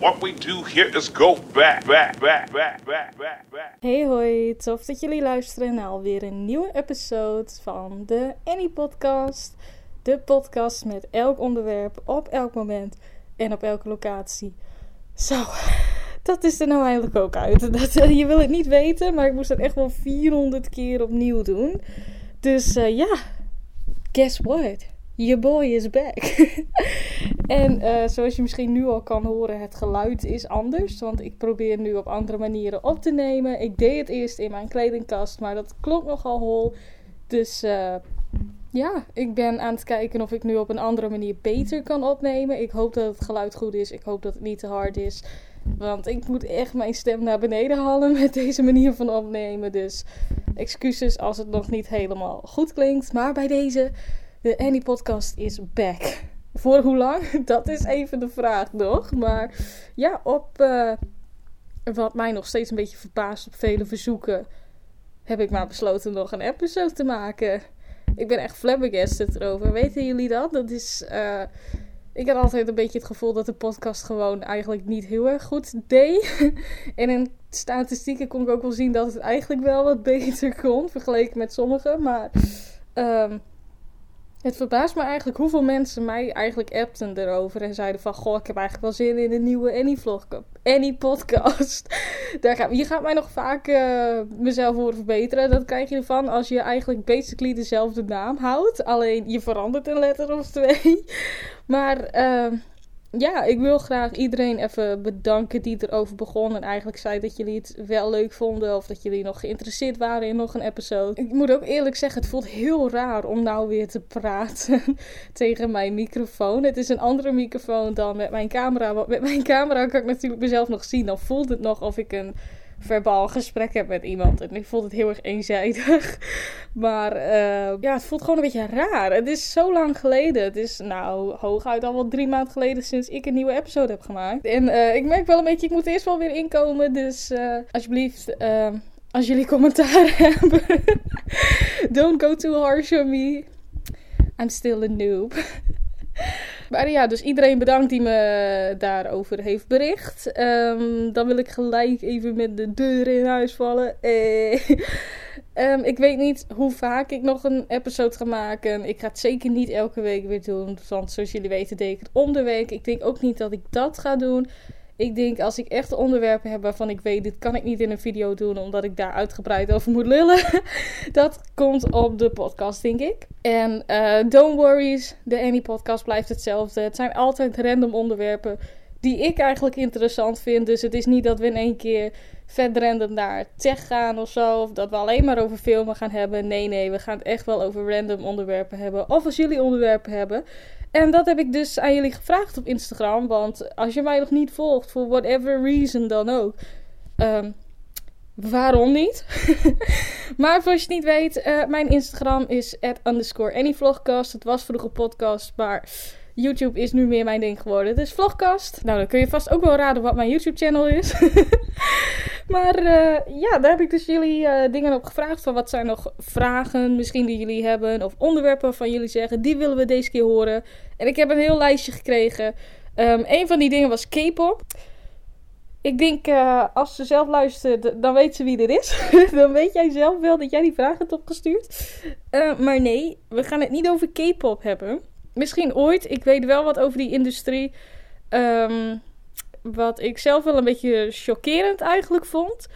What we do here is go back, back, back, back, back, back, back. Hey hoi, tof dat jullie luisteren naar alweer een nieuwe episode van de Annie Podcast. De podcast met elk onderwerp, op elk moment en op elke locatie. Zo, dat is er nou eigenlijk ook uit. Dat, je wil het niet weten, maar ik moest dat echt wel 400 keer opnieuw doen. Dus uh, ja, guess what? Your boy is back. en uh, zoals je misschien nu al kan horen, het geluid is anders. Want ik probeer nu op andere manieren op te nemen. Ik deed het eerst in mijn kledingkast, maar dat klopt nogal hol. Dus uh, ja, ik ben aan het kijken of ik nu op een andere manier beter kan opnemen. Ik hoop dat het geluid goed is. Ik hoop dat het niet te hard is. Want ik moet echt mijn stem naar beneden halen met deze manier van opnemen. Dus excuses als het nog niet helemaal goed klinkt. Maar bij deze, de Annie Podcast is back. Voor hoe lang? Dat is even de vraag nog. Maar ja, op uh, wat mij nog steeds een beetje verbaast op vele verzoeken, heb ik maar besloten nog een episode te maken. Ik ben echt flabbergasted erover. Weten jullie dat? Dat is. Uh, ik had altijd een beetje het gevoel dat de podcast gewoon eigenlijk niet heel erg goed deed. en in statistieken kon ik ook wel zien dat het eigenlijk wel wat beter kon, vergeleken met sommigen. Maar um, het verbaast me eigenlijk hoeveel mensen mij eigenlijk appten erover. En zeiden van, goh, ik heb eigenlijk wel zin in een nieuwe Annie-vlog. Annie-podcast. Je gaat mij nog vaak uh, mezelf horen verbeteren. Dat krijg je ervan als je eigenlijk basically dezelfde naam houdt. Alleen je verandert een letter of twee. Maar... Uh, ja, ik wil graag iedereen even bedanken die erover begon. En eigenlijk zei dat jullie het wel leuk vonden. Of dat jullie nog geïnteresseerd waren in nog een episode. Ik moet ook eerlijk zeggen, het voelt heel raar om nou weer te praten tegen mijn microfoon. Het is een andere microfoon dan met mijn camera. Want met mijn camera kan ik natuurlijk mezelf nog zien. Dan voelt het nog of ik een verbaal gesprek heb met iemand. En ik vond het heel erg eenzijdig. Maar uh, ja, het voelt gewoon een beetje raar. Het is zo lang geleden. Het is nou hooguit al wel drie maanden geleden sinds ik een nieuwe episode heb gemaakt. En uh, ik merk wel een beetje, ik moet eerst wel weer inkomen. Dus uh, alsjeblieft, als jullie commentaar hebben, don't go too harsh on me. I'm still a noob. Maar ja, dus iedereen bedankt die me daarover heeft bericht. Um, dan wil ik gelijk even met de deur in huis vallen. Eh. um, ik weet niet hoe vaak ik nog een episode ga maken. Ik ga het zeker niet elke week weer doen. Want zoals jullie weten deed ik het om de week. Ik denk ook niet dat ik dat ga doen. Ik denk als ik echt onderwerpen heb waarvan ik weet, dit kan ik niet in een video doen, omdat ik daar uitgebreid over moet lullen. dat komt op de podcast, denk ik. En uh, don't worry, de Annie podcast blijft hetzelfde. Het zijn altijd random onderwerpen die ik eigenlijk interessant vind. Dus het is niet dat we in één keer vet random naar tech gaan of zo. Of dat we alleen maar over filmen gaan hebben. Nee, nee, we gaan het echt wel over random onderwerpen hebben. Of als jullie onderwerpen hebben. En dat heb ik dus aan jullie gevraagd op Instagram. Want als je mij nog niet volgt, voor whatever reason dan ook. Um, waarom niet? maar voor je het niet weet, uh, mijn Instagram is at underscore anyvlogcast. Het was vroeger podcast, maar YouTube is nu meer mijn ding geworden. Dus vlogcast. Nou, dan kun je vast ook wel raden wat mijn YouTube channel is. maar uh, ja, daar heb ik dus jullie uh, dingen op gevraagd. Van wat zijn nog vragen misschien die jullie hebben. Of onderwerpen van jullie zeggen. Die willen we deze keer horen. En ik heb een heel lijstje gekregen. Um, een van die dingen was K-pop. Ik denk, uh, als ze zelf luistert, dan weet ze wie dit is. dan weet jij zelf wel dat jij die vraag hebt opgestuurd. Uh, maar nee, we gaan het niet over K-pop hebben. Misschien ooit. Ik weet wel wat over die industrie. Um, wat ik zelf wel een beetje chockerend eigenlijk vond.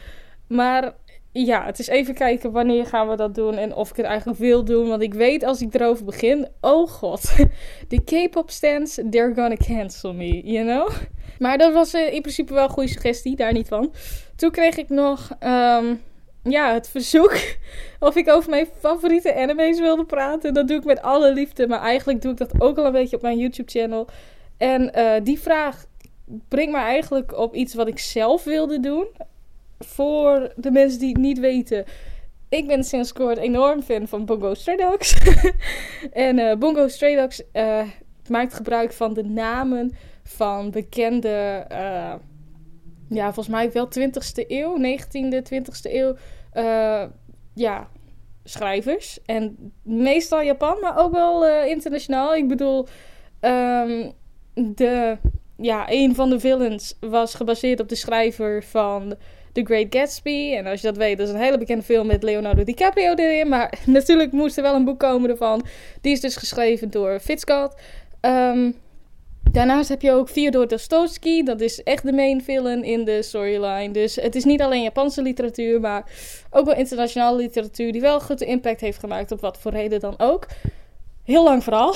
Maar ja, het is even kijken wanneer gaan we dat doen en of ik het eigenlijk wil doen. Want ik weet als ik erover begin, oh god, de K-pop stands, they're gonna cancel me, you know? Maar dat was uh, in principe wel een goede suggestie, daar niet van. Toen kreeg ik nog um, ja, het verzoek of ik over mijn favoriete anime's wilde praten. Dat doe ik met alle liefde, maar eigenlijk doe ik dat ook al een beetje op mijn YouTube-channel. En uh, die vraag brengt me eigenlijk op iets wat ik zelf wilde doen. Voor de mensen die het niet weten. Ik ben sinds kort enorm fan van Bongo Stray Dogs. en uh, Bongo Stray Dogs uh, maakt gebruik van de namen van bekende, ja, volgens mij wel 20ste eeuw, 19e, 20ste eeuw, ja, schrijvers. En meestal Japan, maar ook wel internationaal. Ik bedoel, um, de ja, een van de villains was gebaseerd op de schrijver van The Great Gatsby. En als je dat weet, dat is een hele bekende film met Leonardo DiCaprio erin. Maar natuurlijk moest er wel een boek komen ervan. Die is dus geschreven door Fitz Scott. Daarnaast heb je ook Fyodor Dostoevsky. Dat is echt de main villain in de storyline. Dus het is niet alleen Japanse literatuur, maar ook wel internationale literatuur. Die wel grote impact heeft gemaakt op wat voor reden dan ook. Heel lang verhaal.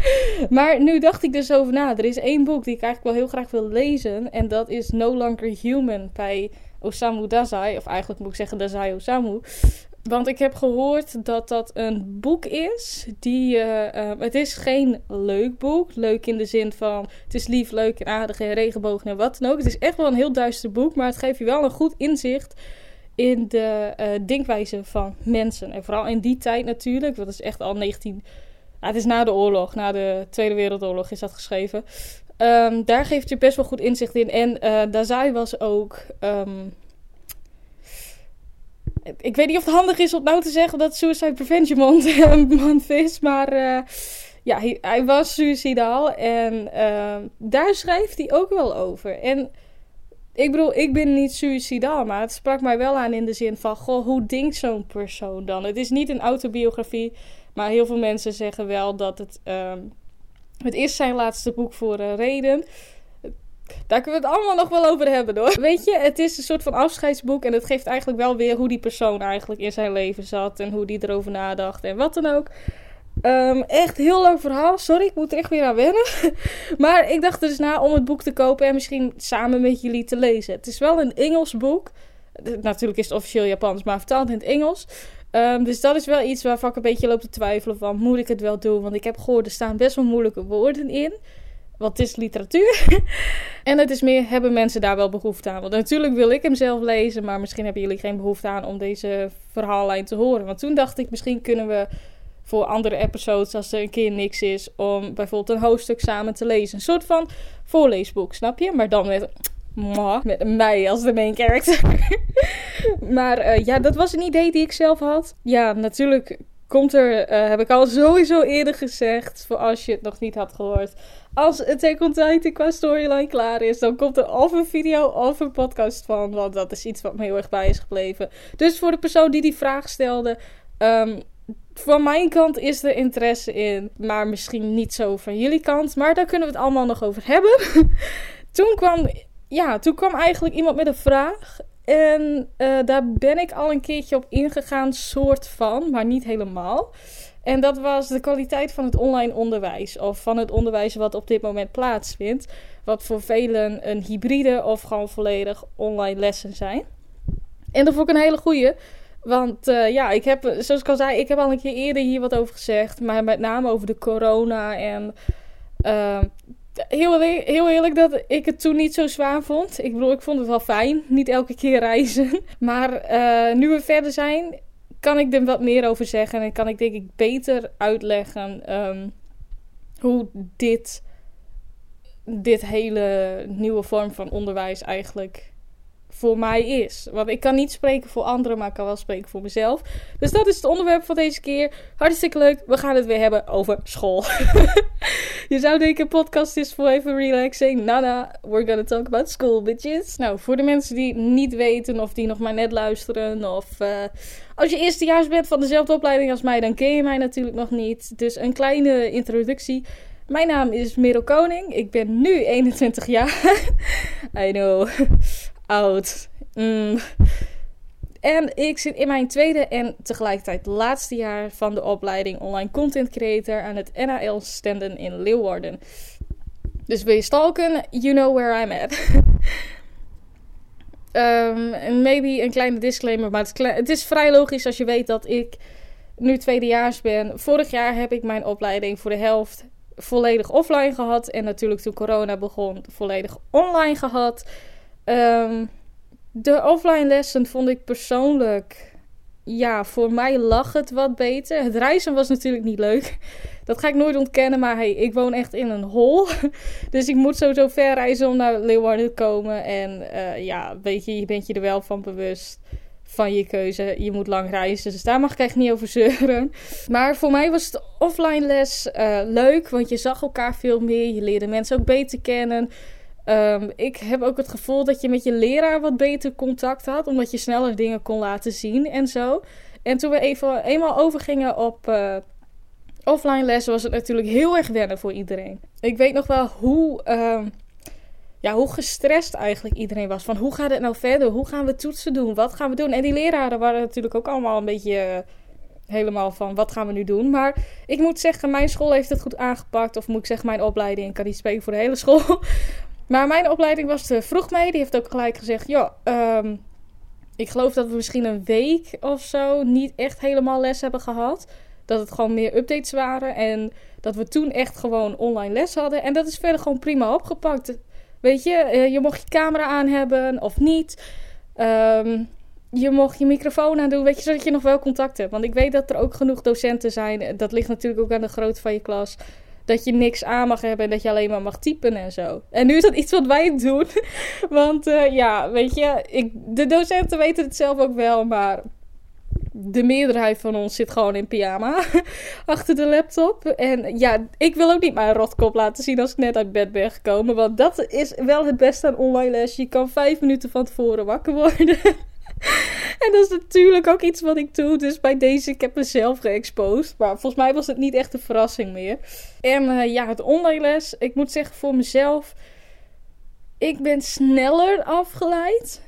maar nu dacht ik dus over na. Er is één boek die ik eigenlijk wel heel graag wil lezen. En dat is No Longer Human bij Osamu Dazai. Of eigenlijk moet ik zeggen Dazai Osamu. Want ik heb gehoord dat dat een boek is. Die, uh, het is geen leuk boek. Leuk in de zin van het is lief, leuk en aardig en regenbogen en wat dan ook. Het is echt wel een heel duister boek. Maar het geeft je wel een goed inzicht in de uh, denkwijze van mensen. En vooral in die tijd natuurlijk. Het is echt al 19... het is na de oorlog, na de Tweede Wereldoorlog is dat geschreven. Um, daar geeft je best wel goed inzicht in. En uh, Dazai was ook. Um, ik weet niet of het handig is om nou te zeggen dat Suicide Prevention Month is. Maar uh, ja, hij, hij, was suicidaal. En uh, daar schrijft hij ook wel over. En ik bedoel, ik ben niet suicidaal. Maar het sprak mij wel aan in de zin van: Goh, hoe denkt zo'n persoon dan? Het is niet een autobiografie. Maar heel veel mensen zeggen wel dat het. Um, het is zijn laatste boek voor een reden. Daar kunnen we het allemaal nog wel over hebben hoor. Weet je, het is een soort van afscheidsboek. En het geeft eigenlijk wel weer hoe die persoon eigenlijk in zijn leven zat. En hoe die erover nadacht en wat dan ook. Um, echt heel leuk verhaal. Sorry, ik moet er echt weer aan wennen. maar ik dacht dus na om het boek te kopen en misschien samen met jullie te lezen. Het is wel een Engels boek. Natuurlijk is het officieel Japans, maar vertaald in het Engels. Um, dus dat is wel iets waarvan ik een beetje loop te twijfelen van... moet ik het wel doen? Want ik heb gehoord, er staan best wel moeilijke woorden in. Het is literatuur. en het is meer, hebben mensen daar wel behoefte aan? Want natuurlijk wil ik hem zelf lezen... maar misschien hebben jullie geen behoefte aan om deze verhaallijn te horen. Want toen dacht ik, misschien kunnen we voor andere episodes... als er een keer niks is, om bijvoorbeeld een hoofdstuk samen te lezen. Een soort van voorleesboek, snap je? Maar dan met met mij als de main character. maar uh, ja, dat was een idee die ik zelf had. Ja, natuurlijk komt er, uh, heb ik al sowieso eerder gezegd, voor als je het nog niet had gehoord. Als het on Titan qua storyline klaar is, dan komt er of een video of een podcast van. Want dat is iets wat me heel erg bij is gebleven. Dus voor de persoon die die vraag stelde, um, van mijn kant is er interesse in, maar misschien niet zo van jullie kant. Maar daar kunnen we het allemaal nog over hebben. Toen kwam ja, toen kwam eigenlijk iemand met een vraag. En uh, daar ben ik al een keertje op ingegaan, soort van, maar niet helemaal. En dat was de kwaliteit van het online onderwijs. Of van het onderwijs wat op dit moment plaatsvindt. Wat voor velen een hybride of gewoon volledig online lessen zijn. En dat vond ik een hele goeie. Want uh, ja, ik heb, zoals ik al zei, ik heb al een keer eerder hier wat over gezegd. Maar met name over de corona en uh, heel, heel eerlijk dat ik het toen niet zo zwaar vond. Ik bedoel, ik vond het wel fijn. Niet elke keer reizen. Maar uh, nu we verder zijn, kan ik er wat meer over zeggen. En kan ik denk ik beter uitleggen um, hoe dit, dit hele nieuwe vorm van onderwijs eigenlijk voor mij is. Want ik kan niet spreken voor anderen, maar ik kan wel spreken voor mezelf. Dus dat is het onderwerp van deze keer. Hartstikke leuk. We gaan het weer hebben over school. Je zou denken, podcast is voor even relaxing. Nana, we're gonna talk about school, bitches. Nou, voor de mensen die niet weten of die nog maar net luisteren. Of uh, als je eerstejaars bent van dezelfde opleiding als mij, dan ken je mij natuurlijk nog niet. Dus een kleine introductie. Mijn naam is Merel Koning. Ik ben nu 21 jaar. I know oud. Mm. En ik zit in mijn tweede en tegelijkertijd laatste jaar van de opleiding Online Content Creator aan het NAL Standen in Leeuwarden. Dus wil je stalken, you know where I'm at. um, maybe een kleine disclaimer, maar het, het, is vrij logisch als je weet dat ik nu tweedejaars ben. Vorig jaar heb ik mijn opleiding voor de helft volledig offline gehad. En natuurlijk toen corona begon, volledig online gehad. Um, de offline lessen vond ik persoonlijk. Ja, voor mij lag het wat beter. Het reizen was natuurlijk niet leuk. Dat ga ik nooit ontkennen. Maar hey, ik woon echt in een hol. Dus ik moet sowieso ver reizen om naar Leeuwarden te komen. En uh, ja, weet je, je bent je er wel van bewust van je keuze. Je moet lang reizen, dus daar mag ik echt niet over zeuren. Maar voor mij was de offline les uh, leuk, want je zag elkaar veel meer. Je leerde mensen ook beter kennen. Ehm, ik heb ook het gevoel dat je met je leraar wat beter contact had, omdat je sneller dingen kon laten zien en zo. En toen we even, eenmaal overgingen op uh, offline les, was het natuurlijk heel erg wennen voor iedereen. Ik weet nog wel hoe, uh, ja, hoe gestrest eigenlijk iedereen was. Van hoe gaat het nou verder? Hoe gaan we toetsen doen? Wat gaan we doen? En die leraren waren natuurlijk ook allemaal een beetje uh, helemaal van wat gaan we nu doen. Maar ik moet zeggen, mijn school heeft het goed aangepakt. Of moet ik zeggen, mijn opleiding. Ik kan niet spreken voor de hele school. Maar mijn opleiding was te vroeg mee. Die heeft ook gelijk gezegd: ja, um, ik geloof dat we misschien een week of zo niet echt helemaal les hebben gehad. Dat het gewoon meer updates waren. En dat we toen echt gewoon online les hadden. En dat is verder gewoon prima opgepakt. Weet je, eh, je mocht je camera aan hebben of niet. Um, je mocht je microfoon aan doen, weet je, zodat je nog wel contact hebt. Want ik weet dat er ook genoeg docenten zijn. Dat ligt natuurlijk ook aan de grootte van je klas dat je niks aan mag hebben en dat je alleen maar mag typen en zo. En nu is dat iets wat wij doen. Want uh, ja, weet je, ik, de docenten weten het zelf ook wel, maar de meerderheid van ons zit gewoon in pyjama achter de laptop. En ja, ik wil ook niet mijn rotkop laten zien als ik net uit bed ben gekomen. Want dat is wel het beste aan online les. Je kan vijf minuten van tevoren wakker worden. en dat is natuurlijk ook iets wat ik doe. Dus bij deze, ik heb mezelf geëxposed. Maar volgens mij was het niet echt een verrassing meer. En uh, ja, het online les. Ik moet zeggen voor mezelf. Ik ben sneller afgeleid.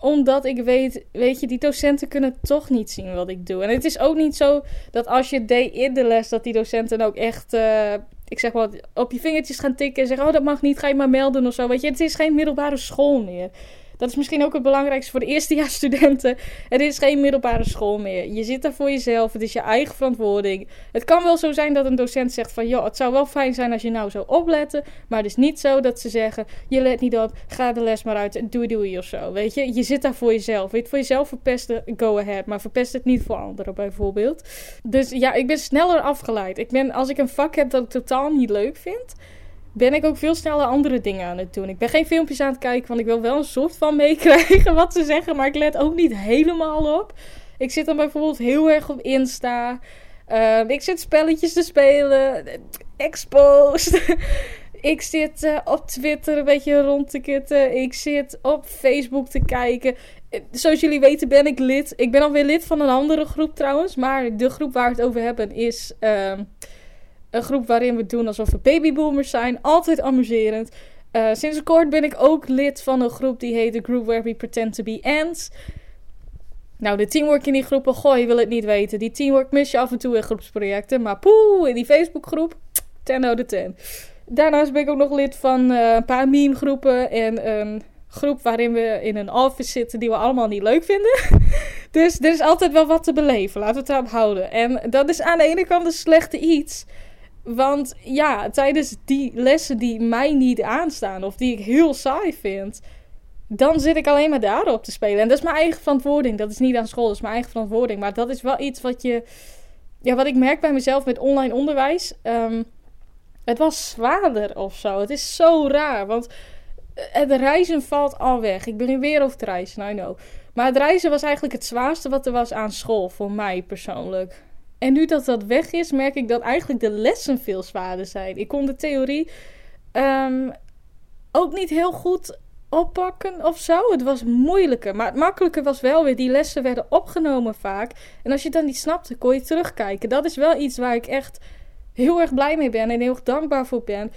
Omdat ik weet, weet je, die docenten kunnen toch niet zien wat ik doe. En het is ook niet zo dat als je deed in de les, dat die docenten ook echt... Uh, ik zeg wel, op je vingertjes gaan tikken en zeggen: Oh, dat mag niet, ga je maar melden of zo. Weet je, het is geen middelbare school meer. Dat is misschien ook het belangrijkste voor de eerstejaarsstudenten. Het is geen middelbare school meer. Je zit daar voor jezelf. Het is je eigen verantwoording. Het kan wel zo zijn dat een docent zegt van... joh, het zou wel fijn zijn als je nou zou opletten. Maar het is niet zo dat ze zeggen... je let niet op, ga de les maar uit en doei doei of zo. Weet je, je zit daar voor jezelf. Weet je, voor jezelf verpesten, go ahead. Maar verpest het niet voor anderen bijvoorbeeld. Dus ja, ik ben sneller afgeleid. Ik ben, als ik een vak heb dat ik totaal niet leuk vind ben ik ook veel sneller andere dingen aan het doen. Ik ben geen filmpjes aan het kijken, want ik wil wel een soort van meekrijgen wat ze zeggen. Maar ik let ook niet helemaal op. Ik zit dan bijvoorbeeld heel erg op Insta. Uh, ik zit spelletjes te spelen. Exposed. ik zit uh, op Twitter een beetje rond te kitten. Ik zit op Facebook te kijken. Zoals jullie weten ben ik lid. Ik ben alweer lid van een andere groep trouwens. Maar de groep waar we het over hebben is... Uh, een groep waarin we doen alsof we babyboomers zijn. Altijd amuserend. Uh, sinds kort ben ik ook lid van een groep die heet The Group Where We Pretend to Be Ants. Nou, de teamwork in die groepen, goh, je wil het niet weten. Die teamwork mis je af en toe in groepsprojecten. Maar poeh, in die Facebookgroep, 10 out of 10. Daarnaast ben ik ook nog lid van uh, een paar meme groepen en een groep waarin we in een office zitten die we allemaal niet leuk vinden. dus er is altijd wel wat te beleven, laten we het daarop houden. En dat is aan de ene kant een slechte iets. Want ja, tijdens die lessen die mij niet aanstaan of die ik heel saai vind, dan zit ik alleen maar daarop te spelen. En dat is mijn eigen verantwoording. Dat is niet aan school, dat is mijn eigen verantwoording. Maar dat is wel iets wat je. Ja, wat ik merk bij mezelf met online onderwijs. Um, het was zwaarder of zo. Het is zo raar. Want het reizen valt al weg. Ik begin weer over te reizen, I know. Maar het reizen was eigenlijk het zwaarste wat er was aan school voor mij persoonlijk. En nu dat dat weg is, merk ik dat eigenlijk de lessen veel zwaarder zijn. Ik kon de theorie um, ook niet heel goed oppakken of zo. Het was moeilijker. Maar het makkelijke was wel weer, die lessen werden opgenomen vaak. En als je het dan niet snapte, kon je terugkijken. Dat is wel iets waar ik echt heel erg blij mee ben en heel erg dankbaar voor ben.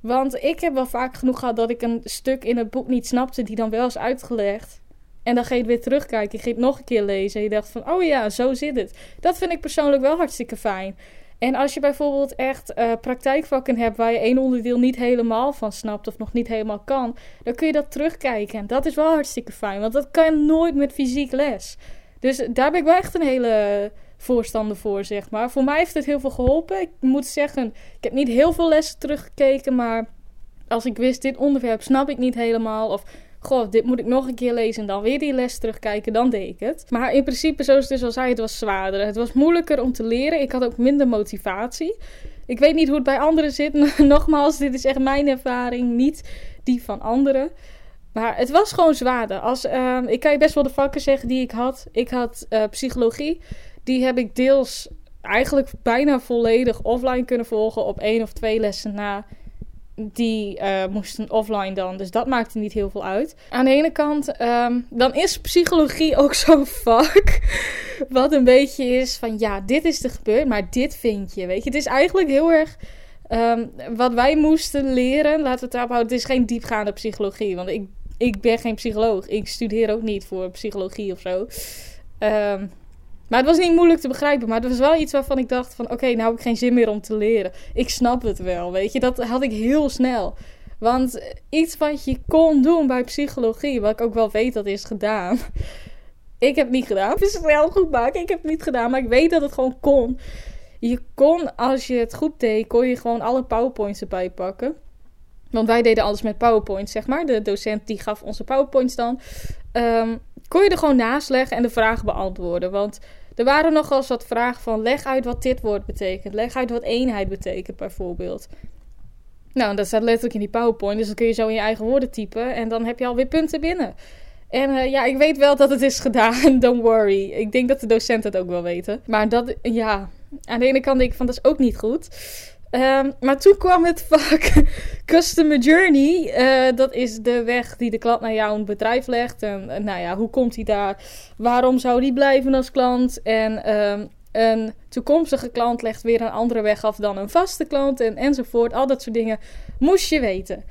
Want ik heb wel vaak genoeg gehad dat ik een stuk in het boek niet snapte, die dan wel is uitgelegd. En dan ga je het weer terugkijken. Je gaat het nog een keer lezen. En je dacht van, oh ja, zo zit het. Dat vind ik persoonlijk wel hartstikke fijn. En als je bijvoorbeeld echt uh, praktijkvakken hebt waar je één onderdeel niet helemaal van snapt of nog niet helemaal kan, dan kun je dat terugkijken. En dat is wel hartstikke fijn, want dat kan je nooit met fysiek les. Dus daar ben ik wel echt een hele voorstander voor, zeg maar. Voor mij heeft het heel veel geholpen. Ik moet zeggen, ik heb niet heel veel lessen teruggekeken, maar als ik wist, dit onderwerp snap ik niet helemaal. Of goh, dit moet ik nog een keer lezen en dan weer die les terugkijken, dan deed ik het. Maar in principe, zoals ik dus al zei, het was zwaarder. Het was moeilijker om te leren. Ik had ook minder motivatie. Ik weet niet hoe het bij anderen zit. Nogmaals, dit is echt mijn ervaring, niet die van anderen. Maar het was gewoon zwaarder. Als, uh, ik kan je best wel de vakken zeggen die ik had. Ik had uh, psychologie. Die heb ik deels eigenlijk bijna volledig offline kunnen volgen op één of twee lessen na. Die uh, moesten offline dan. Dus dat maakte niet heel veel uit. Aan de ene kant, um, dan is psychologie ook zo'n vak. Wat een beetje is van ja, dit is er gebeurd, maar dit vind je. Weet je, het is eigenlijk heel erg. Um, wat wij moesten leren, laten we het daarop houden. Het is geen diepgaande psychologie. Want ik, ik ben geen psycholoog. Ik studeer ook niet voor psychologie of zo. Um, maar het was niet moeilijk te begrijpen. Maar het was wel iets waarvan ik dacht van... Oké, nou heb ik geen zin meer om te leren. Ik snap het wel, weet je. Dat had ik heel snel. Want iets wat je kon doen bij psychologie... Wat ik ook wel weet dat is gedaan... Ik heb het niet gedaan. Het is wel goed maken. Ik heb het niet gedaan. Maar ik weet dat het gewoon kon. Je kon, als je het goed deed... Kon je gewoon alle powerpoints erbij pakken. Want wij deden alles met powerpoints, zeg maar. De docent die gaf onze powerpoints dan. Um, kon je er gewoon naast leggen en de vragen beantwoorden. Want er waren nogal eens wat vragen van leg uit wat dit woord betekent. Leg uit wat eenheid betekent bijvoorbeeld. Nou, dat staat letterlijk in die PowerPoint. Dus dan kun je zo in je eigen woorden typen. En dan heb je alweer punten binnen. En uh, ja, ik weet wel dat het is gedaan. Don't worry. Ik denk dat de docenten het ook wel weten. Maar dat, ja. Aan de ene kant denk ik van dat is ook niet goed. Um, maar toen kwam het vak Customer Journey. Uh, dat is de weg die de klant naar jouw bedrijf legt. En uh, nou ja, hoe komt hij daar? Waarom zou die blijven als klant? En um, een toekomstige klant legt weer een andere weg af dan een vaste klant. En, enzovoort. Al dat soort dingen moest je weten.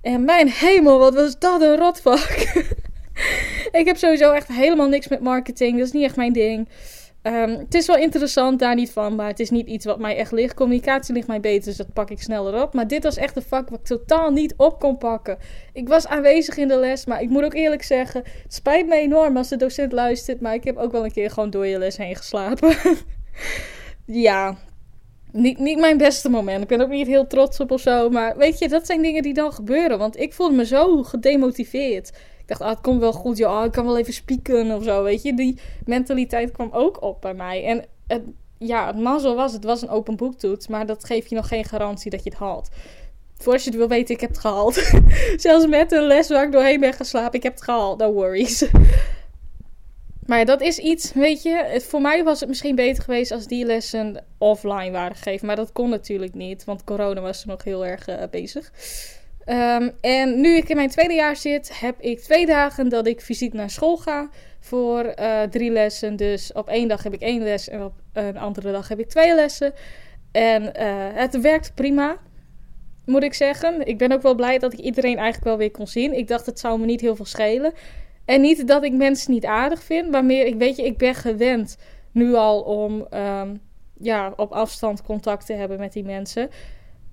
En mijn hemel, wat was dat een rotvak. ik heb sowieso echt helemaal niks met marketing. Dat is niet echt mijn ding. Um, het is wel interessant, daar niet van, maar het is niet iets wat mij echt ligt. Communicatie ligt mij beter, dus dat pak ik sneller op. Maar dit was echt een vak wat ik totaal niet op kon pakken. Ik was aanwezig in de les, maar ik moet ook eerlijk zeggen, het spijt me enorm als de docent luistert, maar ik heb ook wel een keer gewoon door je les heen geslapen. ja, niet, niet mijn beste moment. Ik ben ook niet heel trots op of zo, maar weet je, dat zijn dingen die dan gebeuren. Want ik voelde me zo gedemotiveerd. Ik dacht, ah, het komt wel goed, joh, ik kan wel even spieken of zo, weet je. Die mentaliteit kwam ook op bij mij. En het, ja, het mazzel was, het was een open boektoets, maar dat geeft je nog geen garantie dat je het haalt. Voor als je het wil weten, ik heb het gehaald. Zelfs met een les waar ik doorheen ben geslapen, ik heb het gehaald, no worries. Maar dat is iets, weet je, voor mij was het misschien beter geweest als die lessen offline waren gegeven. Maar dat kon natuurlijk niet, want corona was er nog heel erg uh, bezig. Um, en nu ik in mijn tweede jaar zit, heb ik twee dagen dat ik fysiek naar school ga voor uh, drie lessen. Dus op één dag heb ik één les en op een andere dag heb ik twee lessen. En uh, het werkt prima, moet ik zeggen. Ik ben ook wel blij dat ik iedereen eigenlijk wel weer kon zien. Ik dacht, het zou me niet heel veel schelen. En niet dat ik mensen niet aardig vind, maar meer, ik weet je, ik ben gewend nu al om um, ja, op afstand contact te hebben met die mensen.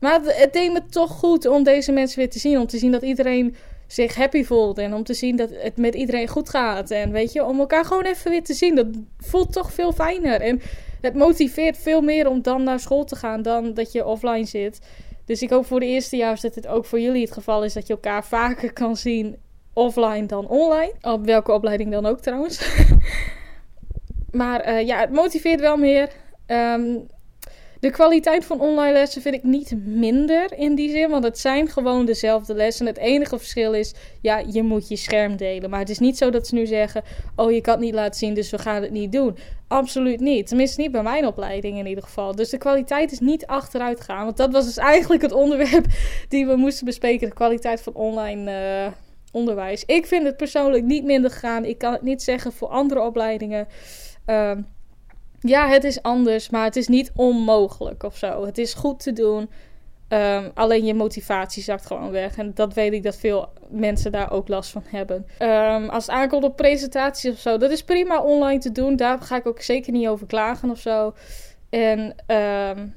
Maar het, deed me toch goed om deze mensen weer te zien. Om te zien dat iedereen zich happy voelt. En om te zien dat het met iedereen goed gaat. En weet je, om elkaar gewoon even weer te zien. Dat voelt toch veel fijner. En het motiveert veel meer om dan naar school te gaan dan dat je offline zit. Dus ik hoop voor de eerste jaar dat het ook voor jullie het geval is dat je elkaar vaker kan zien offline dan online. Op welke opleiding dan ook trouwens. maar uh, ja, het motiveert wel meer. Um, de kwaliteit van online lessen vind ik niet minder in die zin, want het zijn gewoon dezelfde lessen. Het enige verschil is, ja, je moet je scherm delen. Maar het is niet zo dat ze nu zeggen, oh, je kan het niet laten zien, dus we gaan het niet doen. Absoluut niet. Tenminste, niet bij mijn opleiding in ieder geval. Dus de kwaliteit is niet achteruit gaan. Want dat was dus eigenlijk het onderwerp die we moesten bespreken: de kwaliteit van online. Uh, onderwijs. Ik vind het persoonlijk niet minder gegaan. Ik kan het niet zeggen voor andere opleidingen. Uh, ja, het is anders, maar het is niet onmogelijk of zo. Het is goed te doen. Um, alleen je motivatie zakt gewoon weg. En dat weet ik dat veel mensen daar ook last van hebben. Um, als het aankomt op presentaties of zo, dat is prima online te doen. Daar ga ik ook zeker niet over klagen of zo. En um,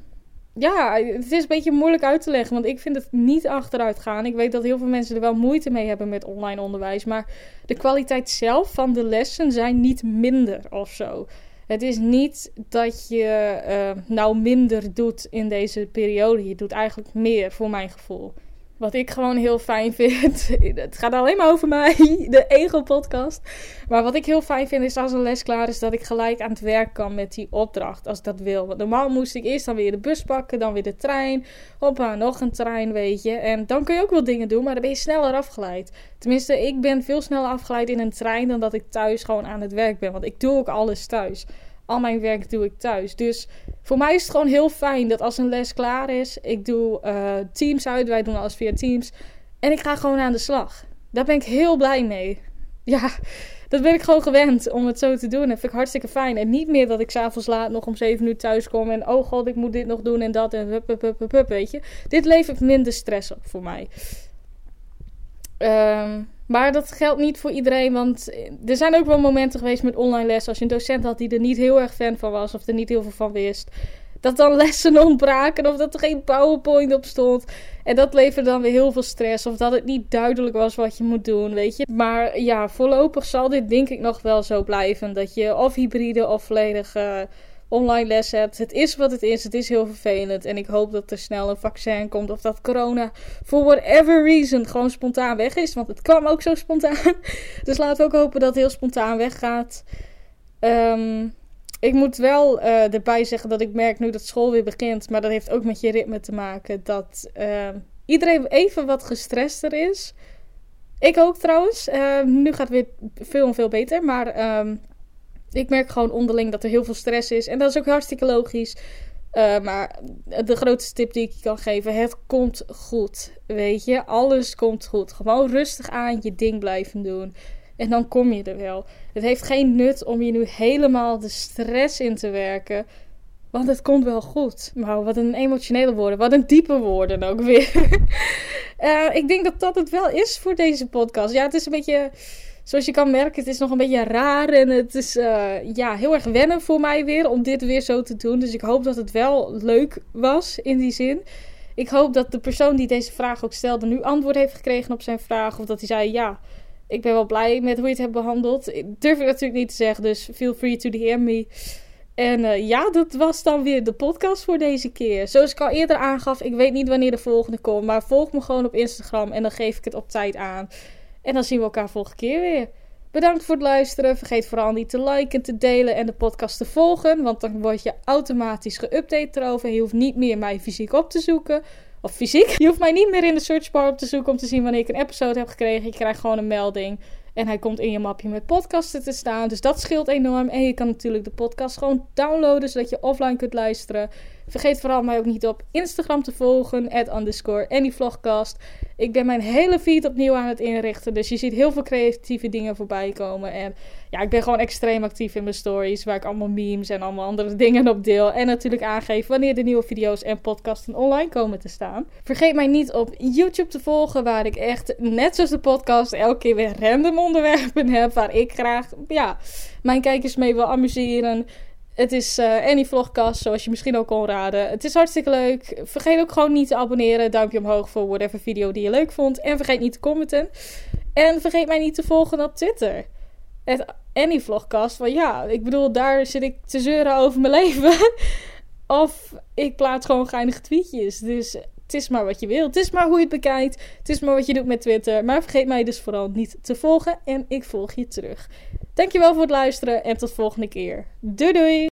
ja, het is een beetje moeilijk uit te leggen, want ik vind het niet achteruit gaan. Ik weet dat heel veel mensen er wel moeite mee hebben met online onderwijs. Maar de kwaliteit zelf van de lessen zijn niet minder of zo. Het is niet dat je uh, nou minder doet in deze periode. Je doet eigenlijk meer, voor mijn gevoel. Wat ik gewoon heel fijn vind. Het gaat alleen maar over mij, de Ego-podcast. Maar wat ik heel fijn vind is als een les klaar is, dat ik gelijk aan het werk kan met die opdracht. Als ik dat wil. Want normaal moest ik eerst dan weer de bus pakken, dan weer de trein. Hoppa, nog een trein, weet je. En dan kun je ook wel dingen doen, maar dan ben je sneller afgeleid. Tenminste, ik ben veel sneller afgeleid in een trein dan dat ik thuis gewoon aan het werk ben. Want ik doe ook alles thuis. Al mijn werk doe ik thuis. Dus voor mij is het gewoon heel fijn dat als een les klaar is, ik doe uh, Teams uit. Wij doen alles via Teams. En ik ga gewoon aan de slag. Daar ben ik heel blij mee. Ja, dat ben ik gewoon gewend om het zo te doen. Dat vind ik hartstikke fijn. En niet meer dat ik s'avonds laat nog om 7 uur thuis kom. En oh god, ik moet dit nog doen en dat. En hup, hup, hup, hup, weet je. Dit levert minder stress op voor mij. Um, maar dat geldt niet voor iedereen, want er zijn ook wel momenten geweest met online les. Als je een docent had die er niet heel erg fan van was of er niet heel veel van wist. Dat dan lessen ontbraken of dat er geen PowerPoint op stond. En dat leverde dan weer heel veel stress. Of dat het niet duidelijk was wat je moet doen, weet je. Maar ja, voorlopig zal dit denk ik nog wel zo blijven. Dat je of hybride of volledig online les hebt. Het is wat het is. Het is heel vervelend. En ik hoop dat er snel een vaccin komt. Of dat corona, for whatever reason, gewoon spontaan weg is. Want het kwam ook zo spontaan. Dus laten we ook hopen dat het heel spontaan weggaat. Um, ik moet wel uh, erbij zeggen dat ik merk nu dat school weer begint. Maar dat heeft ook met je ritme te maken. Dat uh, iedereen even wat gestrester is. Ik ook trouwens. Uh, nu gaat het weer veel en veel beter. Maar ik merk gewoon onderling dat er heel veel stress is. En dat is ook hartstikke logisch. Uh, maar de grootste tip die ik je kan geven: het komt goed. Weet je, alles komt goed. Gewoon rustig aan je ding blijven doen. En dan kom je er wel. Het heeft geen nut om je nu helemaal de stress in te werken. Want het komt wel goed. Maar wat een emotionele woorden. Wat een diepe woorden ook weer. uh, ik denk dat dat het wel is voor deze podcast. Ja, het is een beetje zoals je kan merken, het is nog een beetje raar. En het is uh, ja, heel erg wennen voor mij weer om dit weer zo te doen. Dus ik hoop dat het wel leuk was in die zin. Ik hoop dat de persoon die deze vraag ook stelde nu antwoord heeft gekregen op zijn vraag. Of dat hij zei, ja, ik ben wel blij met hoe je het hebt behandeld. Durf ik natuurlijk niet te zeggen, dus feel free to DM me. En uh, ja, dat was dan weer de podcast voor deze keer. Zoals ik al eerder aangaf, ik weet niet wanneer de volgende komt. Maar volg me gewoon op Instagram en dan geef ik het op tijd aan. En dan zien we elkaar volgende keer weer. Bedankt voor het luisteren. Vergeet vooral niet te liken, te delen en de podcast te volgen. Want dan word je automatisch geüpdate erover. Je hoeft niet meer mij fysiek op te zoeken. Of fysiek. Je hoeft mij niet meer in de searchbar op te zoeken om te zien wanneer ik een episode heb gekregen. Je krijgt gewoon een melding. En hij komt in je mapje met podcasten te staan. Dus dat scheelt enorm. En je kan natuurlijk de podcast gewoon downloaden zodat je offline kunt luisteren. Vergeet vooral mij ook niet op Instagram te volgen. At underscore anyvlogcast. Ik ben mijn hele feed opnieuw aan het inrichten. Dus je ziet heel veel creatieve dingen voorbij komen. En ja, ik ben gewoon extreem actief in mijn stories. Waar ik allemaal memes en allemaal andere dingen op deel. En natuurlijk aangeef wanneer de nieuwe video's en podcasten online komen te staan. Vergeet mij niet op YouTube te volgen. Waar ik echt, net zoals de podcast, elke keer weer random onderwerpen heb. Waar ik graag, ja, mijn kijkers mee wil amuseren. Het is uh, Annie Vlogcast, zoals je misschien ook kon raden. Het is hartstikke leuk. Vergeet ook gewoon niet te abonneren. Duimpje omhoog voor whatever video die je leuk vond. En vergeet niet te commenten. En vergeet mij niet te volgen op Twitter. Het Annie Vlogcast. Want ja, ik bedoel, daar zit ik te zeuren over mijn leven. of ik plaats gewoon geinige tweetjes. Dus het is maar wat je wilt. Het is maar hoe je het bekijkt. Het is maar wat je doet met Twitter. Maar vergeet mij dus vooral niet te volgen. En ik volg je terug. Dankjewel voor het luisteren en tot volgende keer. Doei doei!